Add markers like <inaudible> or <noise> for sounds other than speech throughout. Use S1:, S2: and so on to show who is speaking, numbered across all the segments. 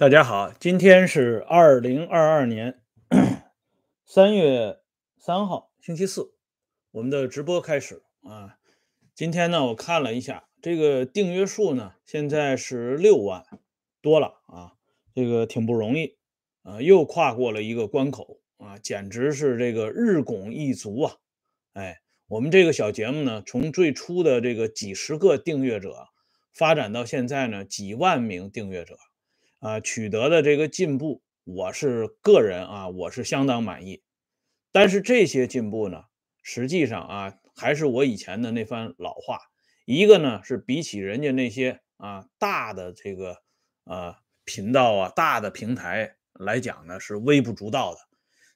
S1: 大家好，今天是二零二二年 <clears throat> 三月三号，星期四，我们的直播开始啊。今天呢，我看了一下这个订阅数呢，现在是六万多了啊，这个挺不容易啊，又跨过了一个关口啊，简直是这个日拱一卒啊！哎，我们这个小节目呢，从最初的这个几十个订阅者，发展到现在呢，几万名订阅者。啊，取得的这个进步，我是个人啊，我是相当满意。但是这些进步呢，实际上啊，还是我以前的那番老话，一个呢是比起人家那些啊大的这个呃频道啊、大的平台来讲呢，是微不足道的。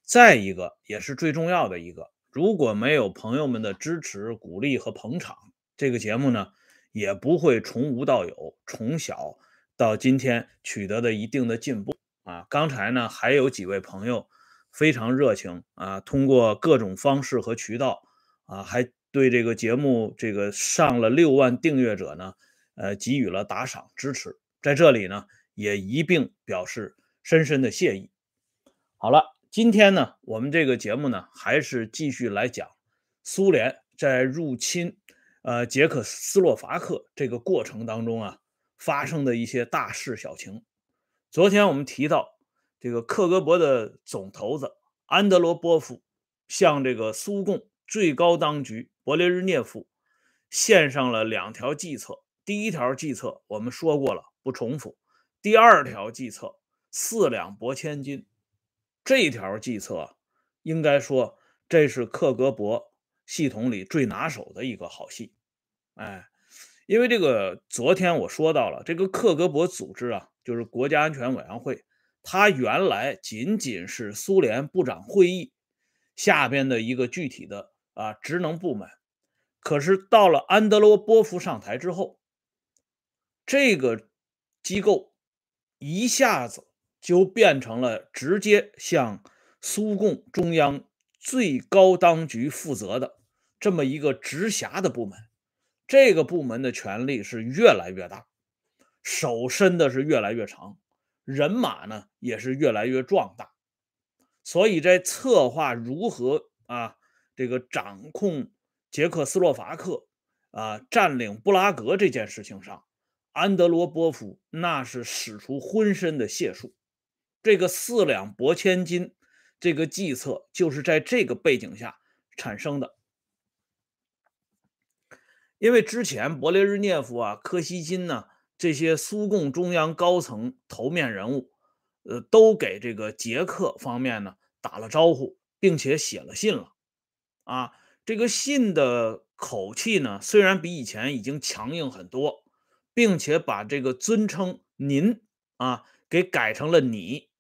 S1: 再一个，也是最重要的一个，如果没有朋友们的支持、鼓励和捧场，这个节目呢，也不会从无到有，从小。到今天取得的一定的进步啊！刚才呢还有几位朋友非常热情啊，通过各种方式和渠道啊，还对这个节目这个上了六万订阅者呢，呃，给予了打赏支持。在这里呢，也一并表示深深的谢意。好了，今天呢，我们这个节目呢，还是继续来讲苏联在入侵呃捷克斯洛伐克这个过程当中啊。发生的一些大事小情。昨天我们提到，这个克格勃的总头子安德罗波夫向这个苏共最高当局勃列日涅夫献上了两条计策。第一条计策我们说过了，不重复。第二条计策四两拨千斤，这条计策应该说这是克格勃系统里最拿手的一个好戏。哎。因为这个，昨天我说到了这个克格勃组织啊，就是国家安全委员会，它原来仅仅是苏联部长会议下边的一个具体的啊职能部门。可是到了安德罗波夫上台之后，这个机构一下子就变成了直接向苏共中央最高当局负责的这么一个直辖的部门。这个部门的权力是越来越大，手伸的是越来越长，人马呢也是越来越壮大，所以在策划如何啊这个掌控捷克斯洛伐克啊占领布拉格这件事情上，安德罗波夫那是使出浑身的解数。这个四两拨千斤这个计策就是在这个背景下产生的。因为之前勃列日涅夫啊、柯西金呢这些苏共中央高层头面人物，呃，都给这个捷克方面呢打了招呼，并且写了信了。啊，这个信的口气呢，虽然比以前已经强硬很多，并且把这个尊称“您”啊给改成了“你”，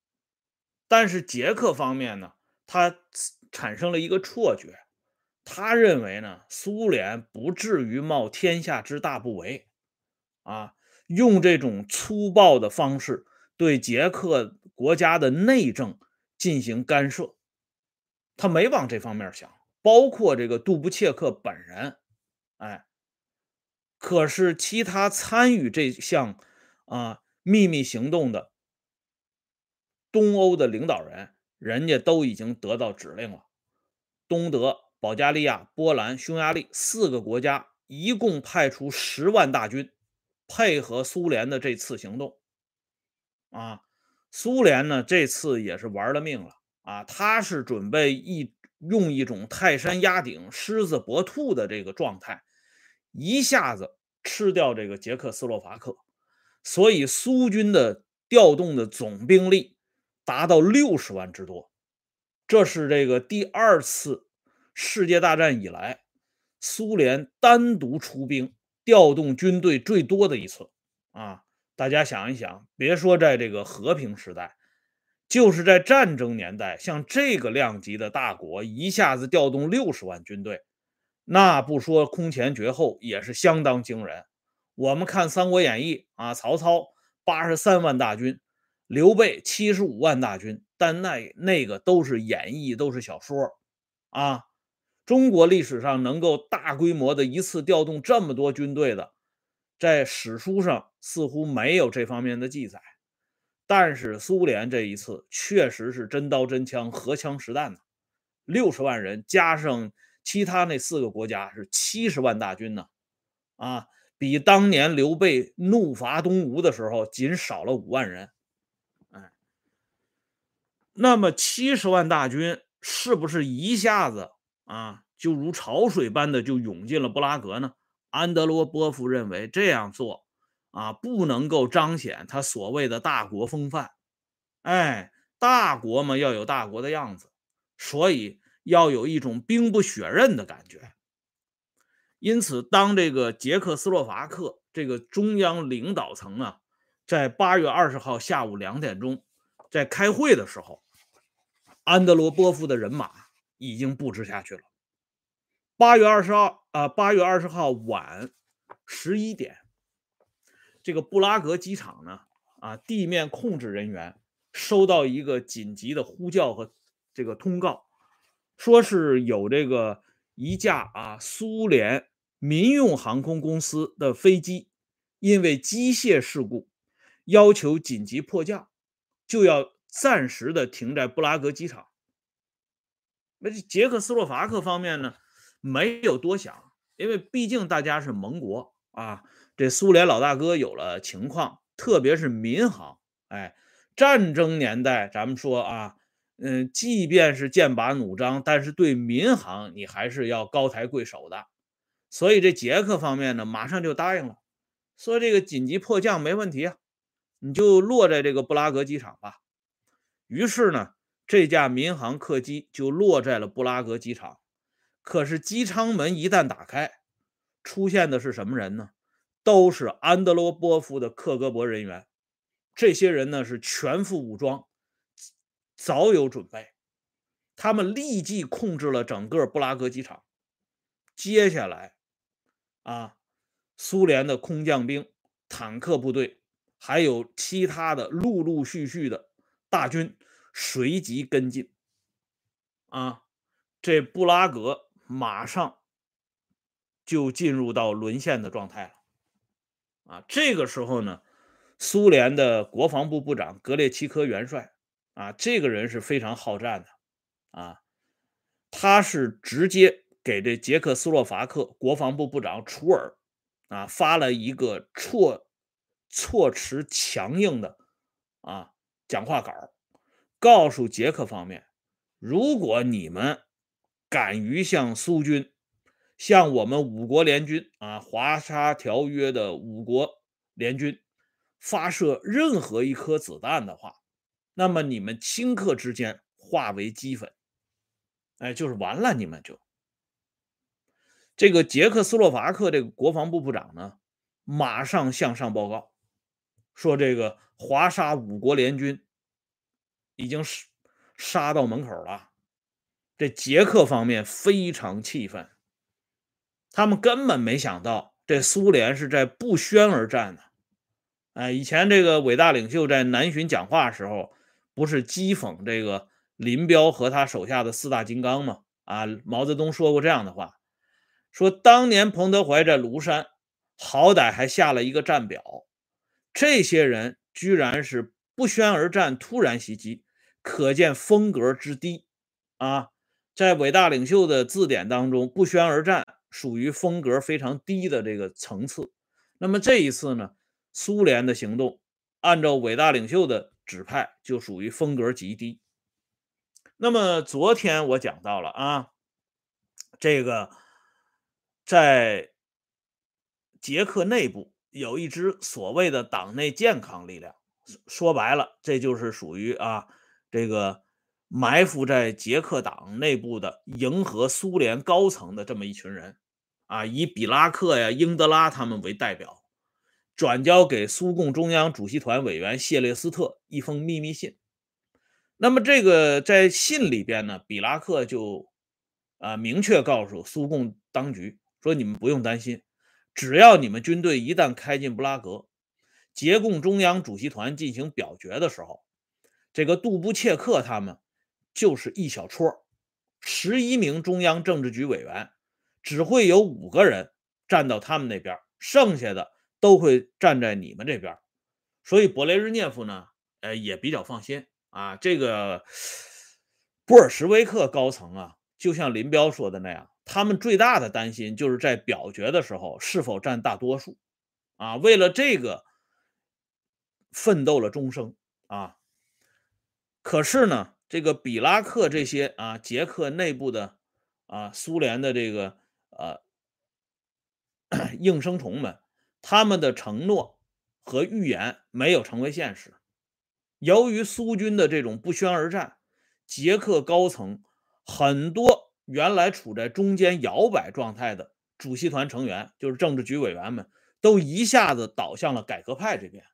S1: 但是捷克方面呢，他产生了一个错觉。他认为呢，苏联不至于冒天下之大不韪，啊，用这种粗暴的方式对捷克国家的内政进行干涉。他没往这方面想，包括这个杜布切克本人，哎，可是其他参与这项啊秘密行动的东欧的领导人，人家都已经得到指令了，东德。保加利亚、波兰、匈牙利四个国家一共派出十万大军，配合苏联的这次行动。啊，苏联呢这次也是玩了命了啊！他是准备一用一种泰山压顶、狮子搏兔的这个状态，一下子吃掉这个捷克斯洛伐克。所以苏军的调动的总兵力达到六十万之多，这是这个第二次。世界大战以来，苏联单独出兵调动军队最多的一次啊！大家想一想，别说在这个和平时代，就是在战争年代，像这个量级的大国一下子调动六十万军队，那不说空前绝后，也是相当惊人。我们看《三国演义》啊，曹操八十三万大军，刘备七十五万大军，但那那个都是演绎，都是小说啊。中国历史上能够大规模的一次调动这么多军队的，在史书上似乎没有这方面的记载。但是苏联这一次确实是真刀真枪、荷枪实弹的，六十万人加上其他那四个国家是七十万大军呢，啊，比当年刘备怒伐东吴的时候仅少了五万人。哎，那么七十万大军是不是一下子啊，就如潮水般的就涌进了布拉格呢？安德罗波夫认为这样做。啊，不能够彰显他所谓的大国风范，哎，大国嘛要有大国的样子，所以要有一种兵不血刃的感觉。因此，当这个捷克斯洛伐克这个中央领导层啊，在八月二十号下午两点钟在开会的时候，安德罗波夫的人马已经布置下去了。八月二十号啊，八月二十号晚十一点。这个布拉格机场呢，啊，地面控制人员收到一个紧急的呼叫和这个通告，说是有这个一架啊苏联民用航空公司的飞机因为机械事故要求紧急迫降，就要暂时的停在布拉格机场。那这捷克斯洛伐克方面呢，没有多想，因为毕竟大家是盟国啊。这苏联老大哥有了情况，特别是民航，哎，战争年代，咱们说啊，嗯，即便是剑拔弩张，但是对民航你还是要高抬贵手的。所以这捷克方面呢，马上就答应了，说这个紧急迫降没问题啊，你就落在这个布拉格机场吧。于是呢，这架民航客机就落在了布拉格机场。可是机舱门一旦打开，出现的是什么人呢？都是安德罗波夫的克格勃人员，这些人呢是全副武装，早有准备。他们立即控制了整个布拉格机场。接下来，啊，苏联的空降兵、坦克部队，还有其他的陆陆续续的大军随即跟进。啊，这布拉格马上就进入到沦陷的状态了。啊，这个时候呢，苏联的国防部部长格列奇科元帅啊，这个人是非常好战的啊，他是直接给这捷克斯洛伐克国防部部长楚尔啊发了一个措措辞强硬的啊讲话稿，告诉捷克方面，如果你们敢于向苏军。向我们五国联军啊，华沙条约的五国联军发射任何一颗子弹的话，那么你们顷刻之间化为齑粉，哎，就是完了，你们就这个捷克斯洛伐克这个国防部部长呢，马上向上报告说，这个华沙五国联军已经杀杀到门口了，这捷克方面非常气愤。他们根本没想到，这苏联是在不宣而战的。哎，以前这个伟大领袖在南巡讲话时候，不是讥讽这个林彪和他手下的四大金刚吗？啊，毛泽东说过这样的话，说当年彭德怀在庐山，好歹还下了一个战表，这些人居然是不宣而战，突然袭击，可见风格之低啊！在伟大领袖的字典当中，不宣而战。属于风格非常低的这个层次。那么这一次呢，苏联的行动按照伟大领袖的指派，就属于风格极低。那么昨天我讲到了啊，这个在捷克内部有一支所谓的党内健康力量，说白了，这就是属于啊这个埋伏在捷克党内部的迎合苏联高层的这么一群人。啊，以比拉克呀、英德拉他们为代表，转交给苏共中央主席团委员谢列斯特一封秘密信。那么，这个在信里边呢，比拉克就啊明确告诉苏共当局说：“你们不用担心，只要你们军队一旦开进布拉格，捷共中央主席团进行表决的时候，这个杜布切克他们就是一小撮，十一名中央政治局委员。”只会有五个人站到他们那边，剩下的都会站在你们这边。所以，勃列日涅夫呢，呃也比较放心啊。这个布尔什维克高层啊，就像林彪说的那样，他们最大的担心就是在表决的时候是否占大多数啊。为了这个奋斗了终生啊。可是呢，这个比拉克这些啊，捷克内部的啊，苏联的这个呃应声虫们，他们的承诺和预言没有成为现实。由于苏军的这种不宣而战，捷克高层很多原来处在中间摇摆状态的主席团成员，就是政治局委员们，都一下子倒向了改革派这边。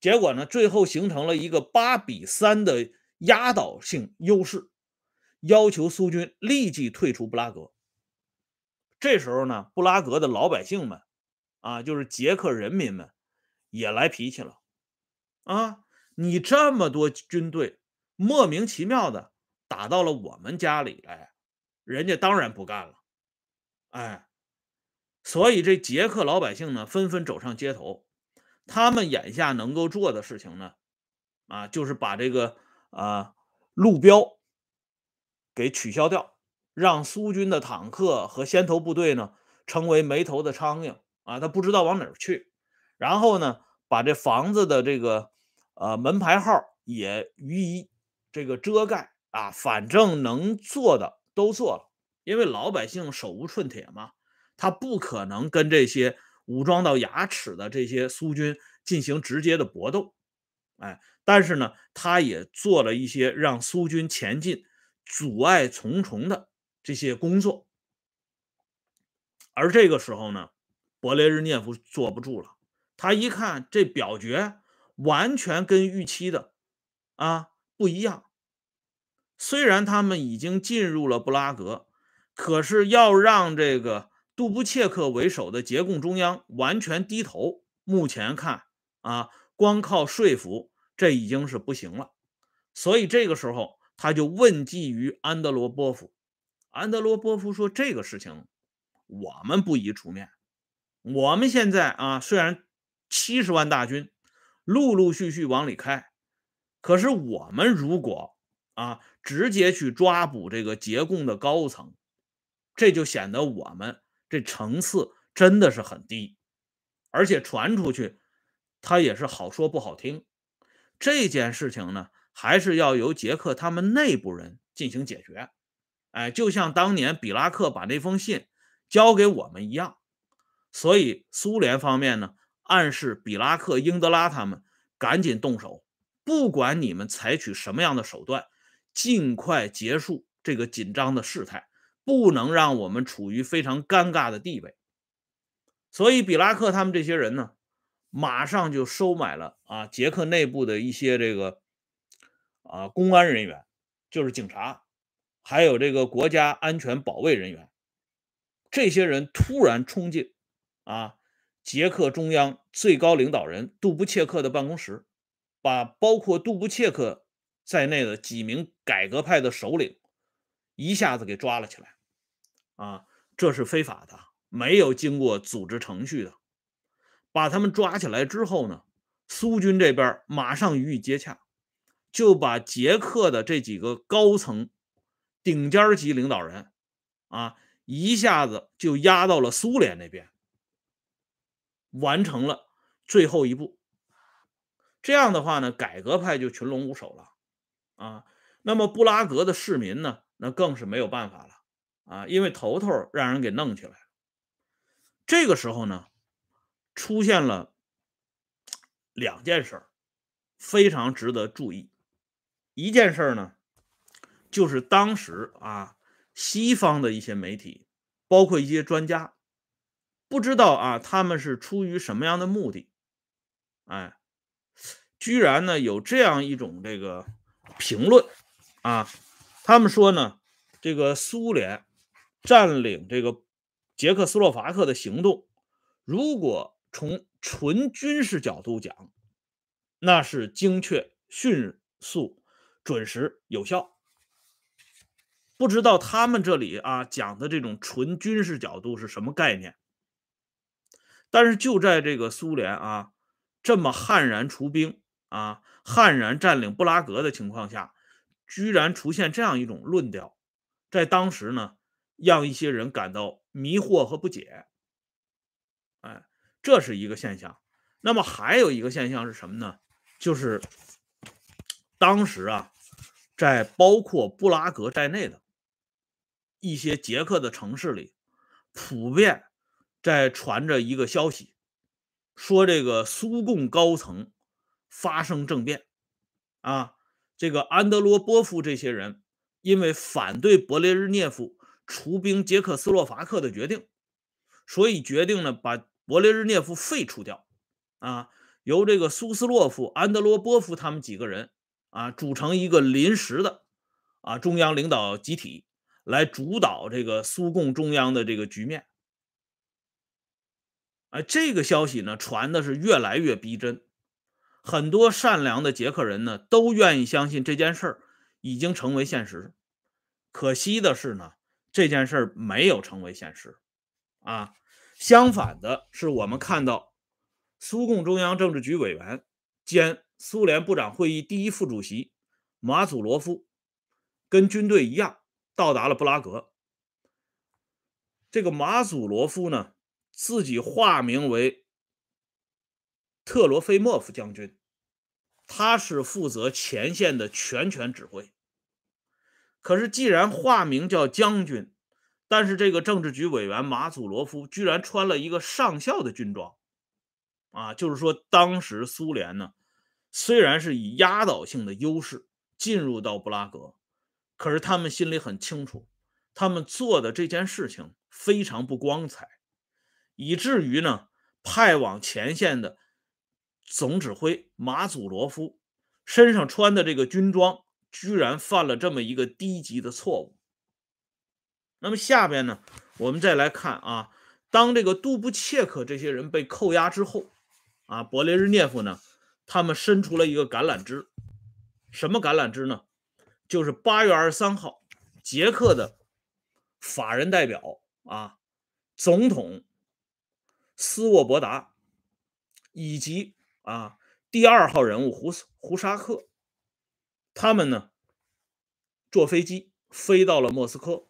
S1: 结果呢，最后形成了一个八比三的压倒性优势，要求苏军立即退出布拉格。这时候呢，布拉格的老百姓们，啊，就是捷克人民们，也来脾气了。啊，你这么多军队，莫名其妙的打到了我们家里来，人家当然不干了。哎，所以这捷克老百姓呢，纷纷走上街头。他们眼下能够做的事情呢，啊，就是把这个啊路标给取消掉，让苏军的坦克和先头部队呢成为没头的苍蝇啊，他不知道往哪儿去。然后呢，把这房子的这个呃门牌号也予以这个遮盖啊，反正能做的都做了，因为老百姓手无寸铁嘛，他不可能跟这些。武装到牙齿的这些苏军进行直接的搏斗，哎，但是呢，他也做了一些让苏军前进阻碍重重的这些工作。而这个时候呢，勃列日涅夫坐不住了，他一看这表决完全跟预期的啊不一样。虽然他们已经进入了布拉格，可是要让这个。杜布切克为首的捷共中央完全低头，目前看啊，光靠说服这已经是不行了。所以这个时候他就问计于安德罗波夫。安德罗波夫说：“这个事情我们不宜出面。我们现在啊，虽然七十万大军陆陆续续往里开，可是我们如果啊直接去抓捕这个捷共的高层，这就显得我们。”这层次真的是很低，而且传出去，他也是好说不好听。这件事情呢，还是要由捷克他们内部人进行解决。哎，就像当年比拉克把那封信交给我们一样。所以苏联方面呢，暗示比拉克、英德拉他们赶紧动手，不管你们采取什么样的手段，尽快结束这个紧张的事态。不能让我们处于非常尴尬的地位，所以比拉克他们这些人呢，马上就收买了啊捷克内部的一些这个啊公安人员，就是警察，还有这个国家安全保卫人员，这些人突然冲进啊捷克中央最高领导人杜布切克的办公室，把包括杜布切克在内的几名改革派的首领一下子给抓了起来。啊，这是非法的，没有经过组织程序的。把他们抓起来之后呢，苏军这边马上予以接洽，就把捷克的这几个高层、顶尖级领导人啊，一下子就压到了苏联那边，完成了最后一步。这样的话呢，改革派就群龙无首了啊。那么布拉格的市民呢，那更是没有办法了。啊，因为头头让人给弄起来。这个时候呢，出现了两件事儿，非常值得注意。一件事儿呢，就是当时啊，西方的一些媒体，包括一些专家，不知道啊，他们是出于什么样的目的，哎，居然呢有这样一种这个评论啊，他们说呢，这个苏联。占领这个捷克斯洛伐克的行动，如果从纯军事角度讲，那是精确、迅速、准时、有效。不知道他们这里啊讲的这种纯军事角度是什么概念？但是就在这个苏联啊这么悍然出兵啊，悍然占领布拉格的情况下，居然出现这样一种论调，在当时呢，让一些人感到迷惑和不解。哎，这是一个现象。那么还有一个现象是什么呢？就是当时啊，在包括布拉格在内的一些捷克的城市里，普遍在传着一个消息，说这个苏共高层发生政变，啊，这个安德罗波夫这些人因为反对勃列日涅夫除兵捷克斯洛伐克的决定，所以决定呢把勃列日涅夫废除掉。啊，由这个苏斯洛夫、安德罗波夫他们几个人啊组成一个临时的啊中央领导集体，来主导这个苏共中央的这个局面。哎，这个消息呢传的是越来越逼真，很多善良的捷克人呢都愿意相信这件事儿已经成为现实。可惜的是呢，这件事儿没有成为现实啊，相反的是，我们看到。苏共中央政治局委员兼苏联部长会议第一副主席马祖罗夫，跟军队一样到达了布拉格。这个马祖罗夫呢，自己化名为特罗菲莫夫将军，他是负责前线的全权指挥。可是，既然化名叫将军，但是这个政治局委员马祖罗夫居然穿了一个上校的军装。啊，就是说，当时苏联呢，虽然是以压倒性的优势进入到布拉格，可是他们心里很清楚，他们做的这件事情非常不光彩，以至于呢，派往前线的总指挥马祖罗夫身上穿的这个军装，居然犯了这么一个低级的错误。那么下边呢，我们再来看啊，当这个杜布切克这些人被扣押之后。啊，勃列日涅夫呢？他们伸出了一个橄榄枝，什么橄榄枝呢？就是八月二十三号，捷克的法人代表啊，总统斯沃伯达，以及啊第二号人物胡胡沙克，他们呢坐飞机飞到了莫斯科，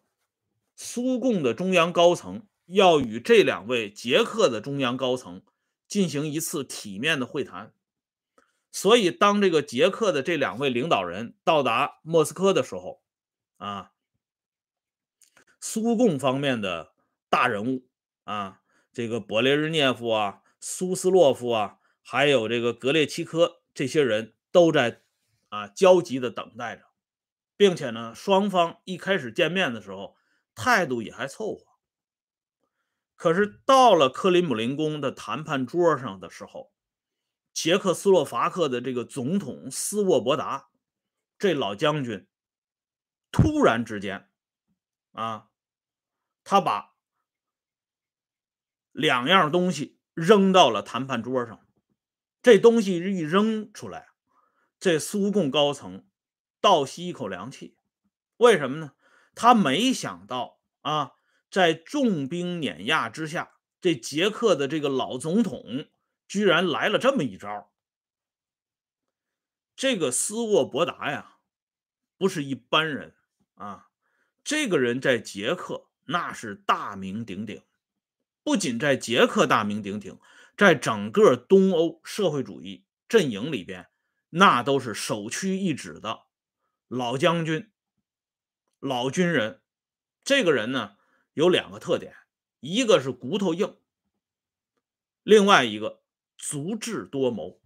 S1: 苏共的中央高层要与这两位捷克的中央高层。进行一次体面的会谈，所以当这个捷克的这两位领导人到达莫斯科的时候，啊，苏共方面的大人物啊，这个勃列日涅夫啊、苏斯洛夫啊，还有这个格列奇科这些人都在啊焦急的等待着，并且呢，双方一开始见面的时候态度也还凑合。可是到了克里姆林宫的谈判桌上的时候，捷克斯洛伐克的这个总统斯沃伯达，这老将军突然之间，啊，他把两样东西扔到了谈判桌上。这东西一扔出来，这苏共高层倒吸一口凉气。为什么呢？他没想到啊。在重兵碾压之下，这捷克的这个老总统居然来了这么一招。这个斯沃伯达呀，不是一般人啊！这个人在捷克那是大名鼎鼎，不仅在捷克大名鼎鼎，在整个东欧社会主义阵营里边，那都是首屈一指的老将军、老军人。这个人呢？有两个特点，一个是骨头硬，另外一个足智多谋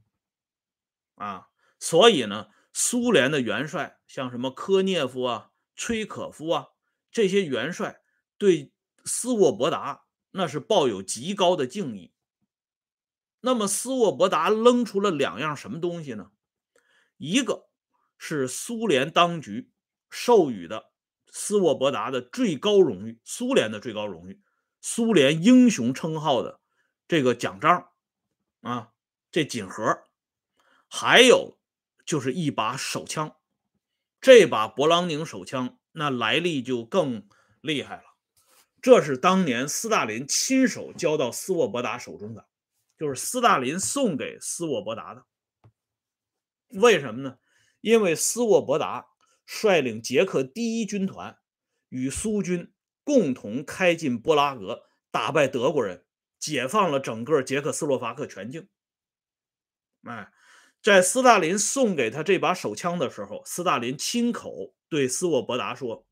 S1: 啊。所以呢，苏联的元帅像什么科涅夫啊、崔可夫啊这些元帅，对斯沃伯达那是抱有极高的敬意。那么斯沃伯达扔出了两样什么东西呢？一个是苏联当局授予的。斯沃伯达的最高荣誉，苏联的最高荣誉，苏联英雄称号的这个奖章啊，这锦盒，还有就是一把手枪，这把勃朗宁手枪那来历就更厉害了，这是当年斯大林亲手交到斯沃伯达手中的，就是斯大林送给斯沃伯达的。为什么呢？因为斯沃伯达率领捷克第一军团与苏军共同开进布拉格，打败德国人，解放了整个捷克斯洛伐克全境。哎，在斯大林送给他这把手枪的时候，斯大林亲口对斯沃伯达说：“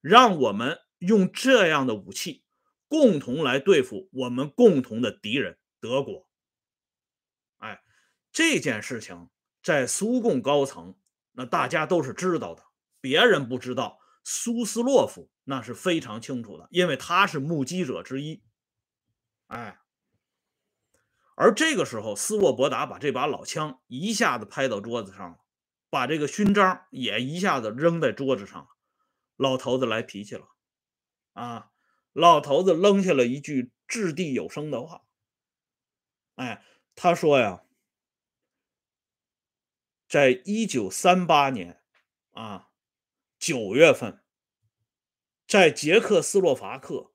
S1: 让我们用这样的武器，共同来对付我们共同的敌人——德国。”哎，这件事情在苏共高层，那大家都是知道的。别人不知道，苏斯洛夫那是非常清楚的，因为他是目击者之一。哎，而这个时候，斯沃伯达把这把老枪一下子拍到桌子上了，把这个勋章也一下子扔在桌子上了。老头子来脾气了，啊，老头子扔下了一句掷地有声的话。哎。他说呀，在一九三八年啊九月份，在捷克斯洛伐克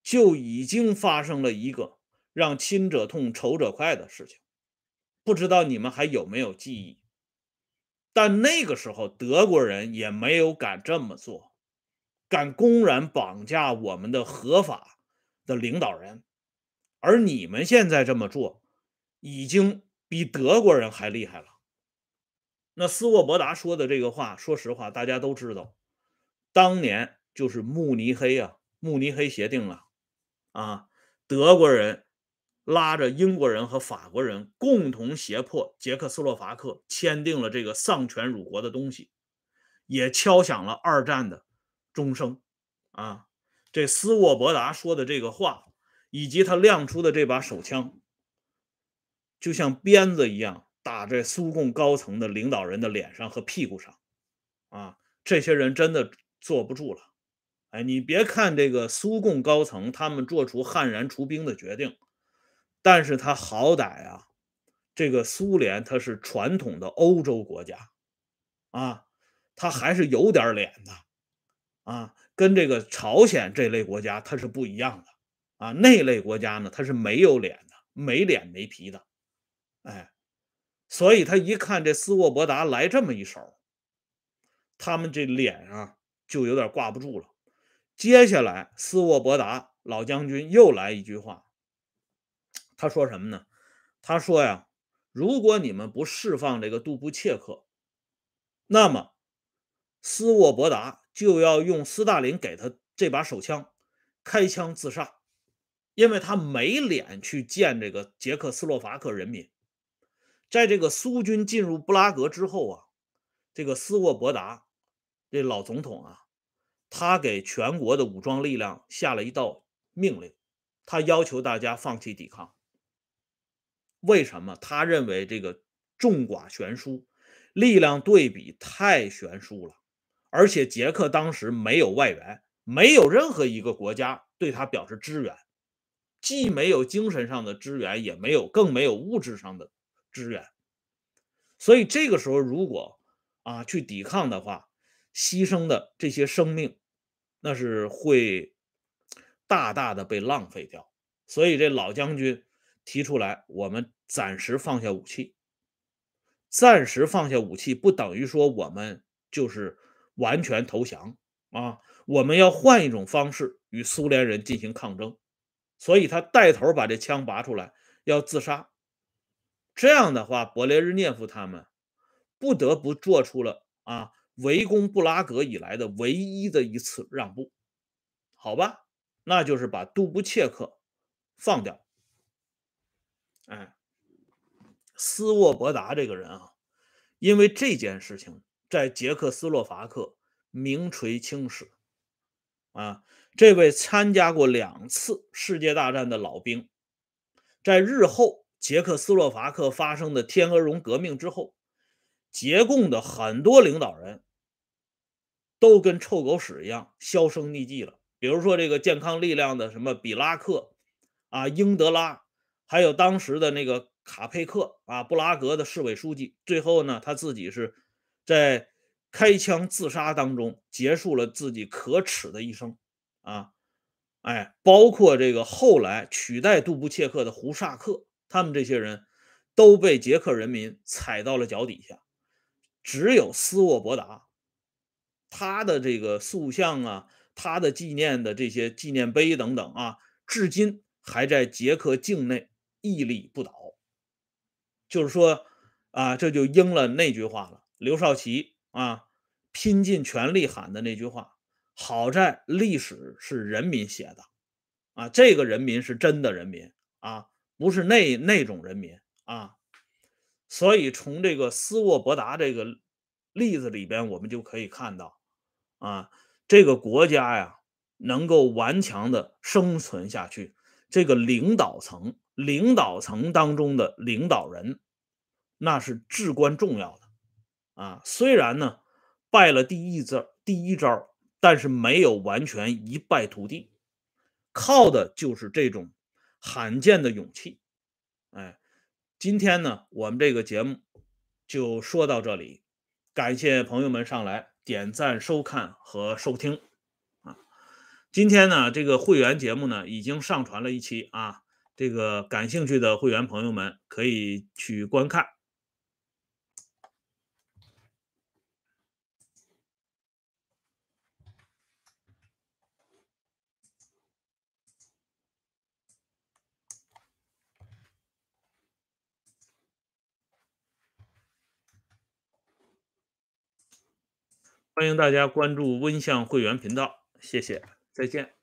S1: 就已经发生了一个让亲者痛、仇者快的事情，不知道你们还有没有记忆？但那个时候，德国人也没有敢这么做，敢公然绑架我们的合法的领导人，而你们现在这么做。已经比德国人还厉害了。那斯沃伯达说的这个话，说实话，大家都知道，当年就是慕尼黑啊，慕尼黑协定了，啊，德国人拉着英国人和法国人共同胁迫捷克斯洛伐克签订了这个丧权辱国的东西，也敲响了二战的钟声啊。这斯沃伯达说的这个话，以及他亮出的这把手枪。就像鞭子一样打在苏共高层的领导人的脸上和屁股上，啊，这些人真的坐不住了。哎，你别看这个苏共高层他们做出悍然出兵的决定，但是他好歹啊，这个苏联它是传统的欧洲国家，啊，他还是有点脸的，啊，跟这个朝鲜这类国家他是不一样的，啊，那类国家呢，他是没有脸的，没脸没皮的。哎，所以他一看这斯沃伯达来这么一手，他们这脸啊就有点挂不住了。接下来，斯沃伯达老将军又来一句话，他说什么呢？他说呀，如果你们不释放这个杜布切克，那么斯沃伯达就要用斯大林给他这把手枪开枪自杀，因为他没脸去见这个捷克斯洛伐克人民。在这个苏军进入布拉格之后啊，这个斯沃伯达这老总统啊，他给全国的武装力量下了一道命令，他要求大家放弃抵抗。为什么？他认为这个众寡悬殊，力量对比太悬殊了，而且捷克当时没有外援，没有任何一个国家对他表示支援，既没有精神上的支援，也没有，更没有物质上的。支援，所以这个时候如果啊去抵抗的话，牺牲的这些生命，那是会大大的被浪费掉。所以这老将军提出来，我们暂时放下武器，暂时放下武器不等于说我们就是完全投降啊，我们要换一种方式与苏联人进行抗争。所以他带头把这枪拔出来，要自杀。这样的话，勃列日涅夫他们不得不做出了啊围攻布拉格以来的唯一的一次让步，好吧，那就是把杜布切克放掉。哎，斯沃伯达这个人啊，因为这件事情在捷克斯洛伐克名垂青史啊。这位参加过两次世界大战的老兵，在日后。捷克斯洛伐克发生的天鹅绒革命之后，捷共的很多领导人都跟臭狗屎一样销声匿迹了。比如说这个健康力量的什么比拉克啊、英德拉，还有当时的那个卡佩克啊，布拉格的市委书记，最后呢他自己是在开枪自杀当中结束了自己可耻的一生啊！哎，包括这个后来取代杜布切克的胡萨克。他们这些人都被捷克人民踩到了脚底下，只有斯沃伯达，他的这个塑像啊，他的纪念的这些纪念碑等等啊，至今还在捷克境内屹立不倒。就是说啊，这就应了那句话了，刘少奇啊，拼尽全力喊的那句话：好在历史是人民写的。啊，这个人民是真的人民啊，不是那那种人民啊，所以从这个斯沃伯达这个例子里边，我们就可以看到，啊，这个国家呀能够顽强的生存下去，这个领导层，领导层当中的领导人，那是至关重要的啊。虽然呢败了第一招，第一招，但是没有完全一败涂地。靠的就是这种罕见的勇气，哎，今天呢，我们这个节目就说到这里，感谢朋友们上来点赞、收看和收听啊。今天呢，这个会员节目呢已经上传了一期啊，这个感兴趣的会员朋友们可以去观看。欢迎大家关注温相会员频道，谢谢，再见。